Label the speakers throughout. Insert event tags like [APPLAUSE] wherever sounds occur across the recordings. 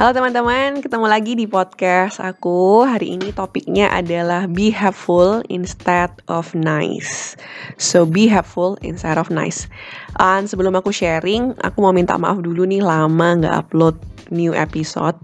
Speaker 1: Halo teman-teman, ketemu lagi di podcast aku. Hari ini topiknya adalah be helpful instead of nice. So be helpful instead of nice. And sebelum aku sharing, aku mau minta maaf dulu nih lama nggak upload new episode.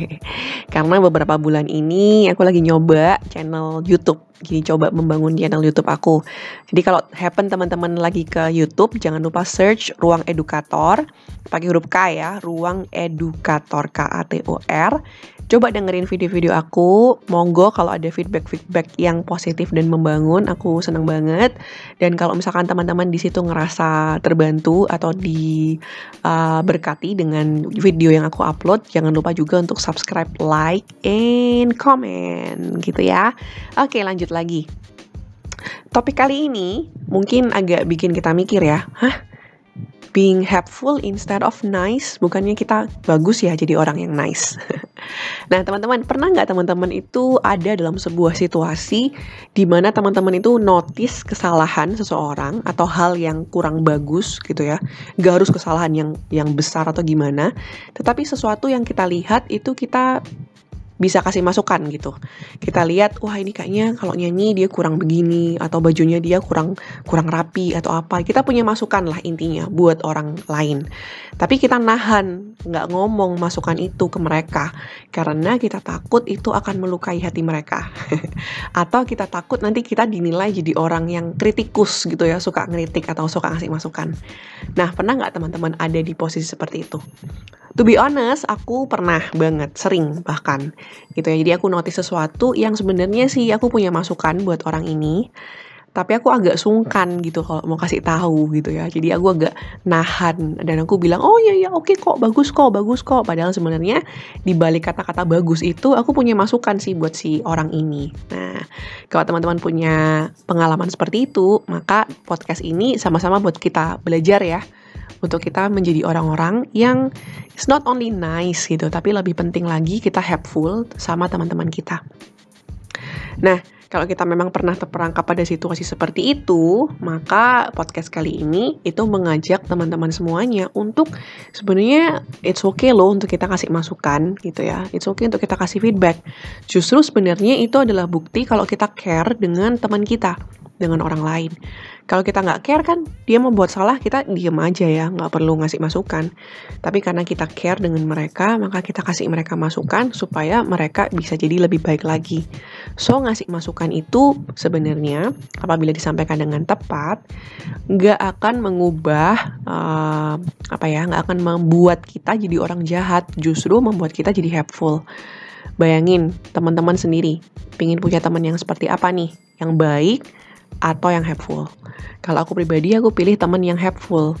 Speaker 1: [LAUGHS] Karena beberapa bulan ini aku lagi nyoba channel YouTube. Jadi coba membangun channel YouTube aku. Jadi kalau happen teman-teman lagi ke YouTube, jangan lupa search Ruang Edukator pakai huruf K ya, Ruang Edukator K A T O R. Coba dengerin video-video aku. Monggo kalau ada feedback-feedback yang positif dan membangun, aku senang banget. Dan kalau misalkan teman-teman di situ ngerasa terbantu atau diberkati uh, dengan video yang aku upload, jangan lupa juga untuk subscribe, like, and comment gitu ya. Oke, lanjut lagi. Topik kali ini mungkin agak bikin kita mikir ya, hah? being helpful instead of nice, bukannya kita bagus ya jadi orang yang nice. [LAUGHS] nah, teman-teman, pernah nggak teman-teman itu ada dalam sebuah situasi di mana teman-teman itu notice kesalahan seseorang atau hal yang kurang bagus gitu ya. Gak harus kesalahan yang yang besar atau gimana, tetapi sesuatu yang kita lihat itu kita bisa kasih masukan gitu. Kita lihat, wah ini kayaknya kalau nyanyi dia kurang begini atau bajunya dia kurang kurang rapi atau apa. Kita punya masukan lah intinya buat orang lain. Tapi kita nahan, nggak ngomong masukan itu ke mereka karena kita takut itu akan melukai hati mereka. [LAUGHS] atau kita takut nanti kita dinilai jadi orang yang kritikus gitu ya, suka ngeritik atau suka ngasih masukan. Nah, pernah nggak teman-teman ada di posisi seperti itu? To be honest, aku pernah banget, sering bahkan gitu ya. Jadi aku notice sesuatu yang sebenarnya sih aku punya masukan buat orang ini, tapi aku agak sungkan gitu kalau mau kasih tahu gitu ya. Jadi aku agak nahan dan aku bilang, "Oh iya iya, oke kok, bagus kok, bagus kok." Padahal sebenarnya di balik kata-kata bagus itu aku punya masukan sih buat si orang ini. Nah, kalau teman-teman punya pengalaman seperti itu, maka podcast ini sama-sama buat kita belajar ya untuk kita menjadi orang-orang yang it's not only nice gitu, tapi lebih penting lagi kita helpful sama teman-teman kita. Nah, kalau kita memang pernah terperangkap pada situasi seperti itu, maka podcast kali ini itu mengajak teman-teman semuanya untuk sebenarnya it's okay loh untuk kita kasih masukan gitu ya. It's okay untuk kita kasih feedback. Justru sebenarnya itu adalah bukti kalau kita care dengan teman kita dengan orang lain. Kalau kita nggak care kan, dia membuat salah kita diem aja ya, nggak perlu ngasih masukan. Tapi karena kita care dengan mereka, maka kita kasih mereka masukan supaya mereka bisa jadi lebih baik lagi. So ngasih masukan itu sebenarnya apabila disampaikan dengan tepat, nggak akan mengubah uh, apa ya, nggak akan membuat kita jadi orang jahat, justru membuat kita jadi helpful. Bayangin teman-teman sendiri, pingin punya teman yang seperti apa nih? Yang baik, atau yang helpful. Kalau aku pribadi aku pilih teman yang helpful.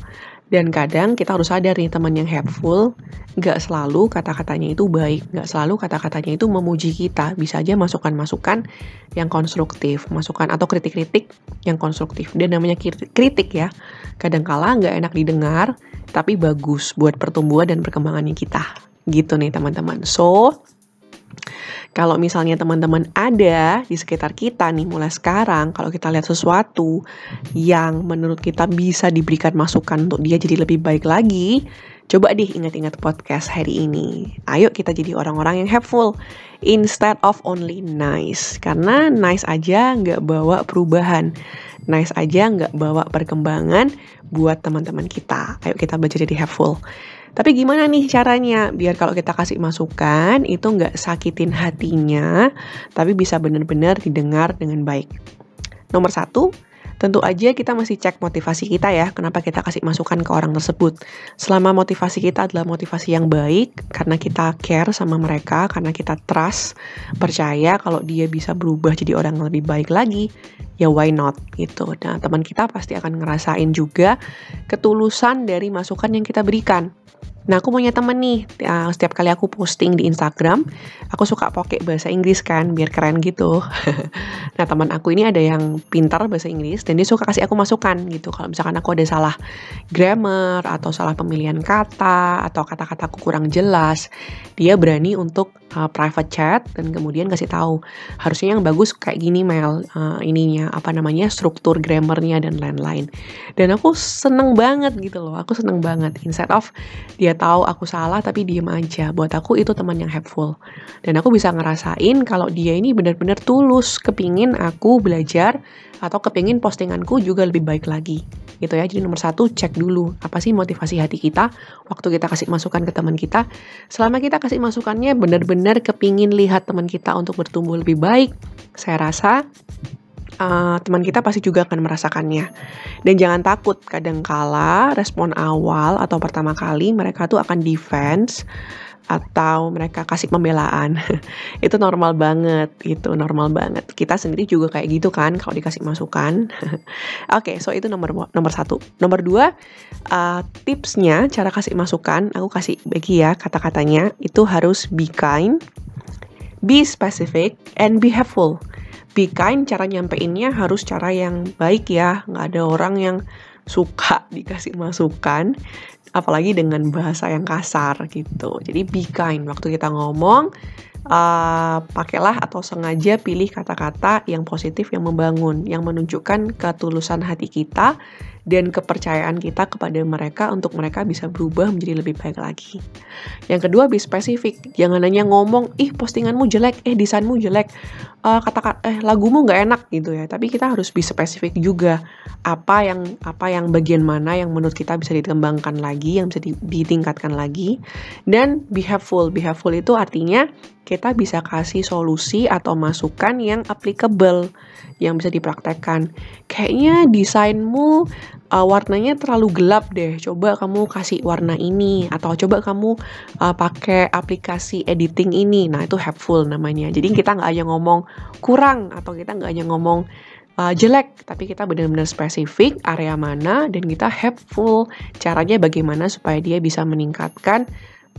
Speaker 1: Dan kadang kita harus sadar nih teman yang helpful Gak selalu kata-katanya itu baik Gak selalu kata-katanya itu memuji kita. Bisa aja masukan-masukan yang konstruktif Masukan atau kritik-kritik yang konstruktif. Dan namanya kritik ya. Kadangkala gak enak didengar Tapi bagus buat pertumbuhan dan perkembangannya kita. Gitu nih teman-teman. So kalau misalnya teman-teman ada di sekitar kita nih mulai sekarang, kalau kita lihat sesuatu yang menurut kita bisa diberikan masukan untuk dia jadi lebih baik lagi, coba deh ingat-ingat podcast hari ini. Ayo kita jadi orang-orang yang helpful instead of only nice. Karena nice aja nggak bawa perubahan. Nice aja nggak bawa perkembangan buat teman-teman kita. Ayo kita belajar jadi helpful. Tapi gimana nih caranya biar kalau kita kasih masukan itu nggak sakitin hatinya, tapi bisa benar-benar didengar dengan baik. Nomor satu, tentu aja kita masih cek motivasi kita ya, kenapa kita kasih masukan ke orang tersebut. Selama motivasi kita adalah motivasi yang baik, karena kita care sama mereka, karena kita trust, percaya kalau dia bisa berubah jadi orang yang lebih baik lagi, ya why not gitu. Nah teman kita pasti akan ngerasain juga ketulusan dari masukan yang kita berikan. Nah, aku punya temen nih, uh, setiap kali aku posting di Instagram, aku suka pakai bahasa Inggris kan, biar keren gitu. [LAUGHS] nah, teman aku ini ada yang pintar bahasa Inggris, dan dia suka kasih aku masukan gitu. Kalau misalkan aku ada salah grammar, atau salah pemilihan kata, atau kata-kataku kurang jelas, dia berani untuk uh, private chat dan kemudian kasih tahu harusnya yang bagus kayak gini Mel uh, ininya apa namanya struktur grammarnya dan lain-lain. Dan aku seneng banget gitu loh aku seneng banget. Instead of dia tahu aku salah tapi diem aja. Buat aku itu teman yang helpful. Dan aku bisa ngerasain kalau dia ini benar-benar tulus kepingin aku belajar atau kepingin postinganku juga lebih baik lagi gitu ya. Jadi nomor satu cek dulu apa sih motivasi hati kita waktu kita kasih masukan ke teman kita. Selama kita kasih masukannya benar-benar kepingin lihat teman kita untuk bertumbuh lebih baik, saya rasa uh, teman kita pasti juga akan merasakannya. Dan jangan takut, kadangkala respon awal atau pertama kali mereka tuh akan defense atau mereka kasih pembelaan. [LAUGHS] Itu normal banget itu normal banget. Kita sendiri juga kayak gitu kan kalau dikasih masukan. [LAUGHS] Oke okay, so itu nomor nomor satu. Nomor dua uh, tipsnya cara kasih masukan aku kasih bagi ya kata-katanya itu harus be kind be specific and be helpful. Be kind cara nyampeinnya harus cara yang baik ya. Nggak ada orang yang suka [LAUGHS] dikasih masukan apalagi dengan bahasa yang kasar gitu. Jadi be kind waktu kita ngomong uh, pakailah atau sengaja pilih kata-kata yang positif yang membangun, yang menunjukkan ketulusan hati kita dan kepercayaan kita kepada mereka untuk mereka bisa berubah menjadi lebih baik lagi. Yang kedua, be spesifik. Jangan hanya ngomong, ih postinganmu jelek, eh desainmu jelek, uh, kata eh lagumu nggak enak gitu ya. Tapi kita harus be spesifik juga. Apa yang apa yang bagian mana yang menurut kita bisa dikembangkan lagi, yang bisa ditingkatkan lagi. Dan be helpful. Be helpful itu artinya kita bisa kasih solusi atau masukan yang applicable yang bisa dipraktekkan. Kayaknya desainmu uh, warnanya terlalu gelap deh. Coba kamu kasih warna ini atau coba kamu uh, pakai aplikasi editing ini. Nah, itu helpful namanya. Jadi kita nggak hanya ngomong kurang atau kita nggak hanya ngomong uh, jelek, tapi kita benar-benar spesifik area mana dan kita helpful caranya bagaimana supaya dia bisa meningkatkan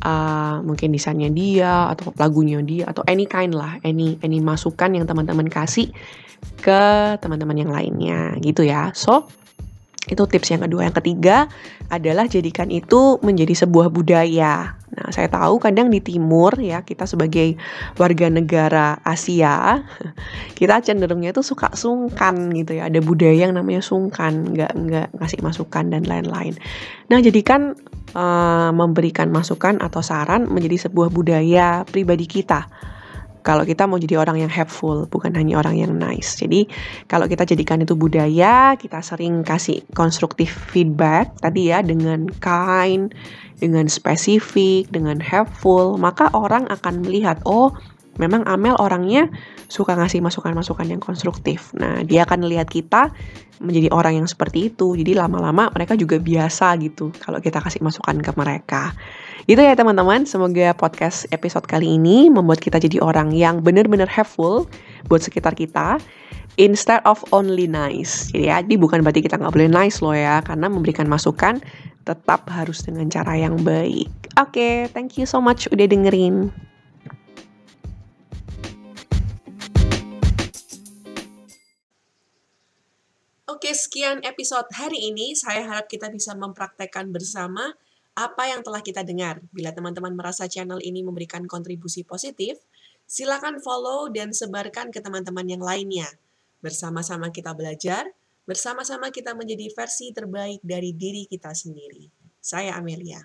Speaker 1: uh, mungkin desainnya dia atau lagunya dia atau any kind lah, any any masukan yang teman-teman kasih ke teman-teman yang lainnya gitu ya. So itu tips yang kedua. Yang ketiga adalah jadikan itu menjadi sebuah budaya. Nah, saya tahu kadang di timur ya, kita sebagai warga negara Asia, [LAUGHS] kita cenderungnya itu suka sungkan gitu ya. Ada budaya yang namanya sungkan, nggak nggak ngasih masukan dan lain-lain. Nah, jadikan uh, memberikan masukan atau saran menjadi sebuah budaya pribadi kita kalau kita mau jadi orang yang helpful, bukan hanya orang yang nice. Jadi, kalau kita jadikan itu budaya, kita sering kasih konstruktif feedback tadi ya dengan kind, dengan spesifik, dengan helpful, maka orang akan melihat, oh, memang Amel orangnya suka ngasih masukan-masukan yang konstruktif. Nah, dia akan lihat kita menjadi orang yang seperti itu. Jadi lama-lama mereka juga biasa gitu kalau kita kasih masukan ke mereka. Gitu ya teman-teman, semoga podcast episode kali ini membuat kita jadi orang yang benar-benar helpful buat sekitar kita instead of only nice. Jadi ya, jadi bukan berarti kita nggak boleh nice loh ya, karena memberikan masukan tetap harus dengan cara yang baik. Oke, okay, thank you so much udah dengerin. Oke, sekian episode hari ini. Saya harap kita bisa mempraktekkan bersama apa yang telah kita dengar. Bila teman-teman merasa channel ini memberikan kontribusi positif, silakan follow dan sebarkan ke teman-teman yang lainnya. Bersama-sama kita belajar, bersama-sama kita menjadi versi terbaik dari diri kita sendiri. Saya Amelia.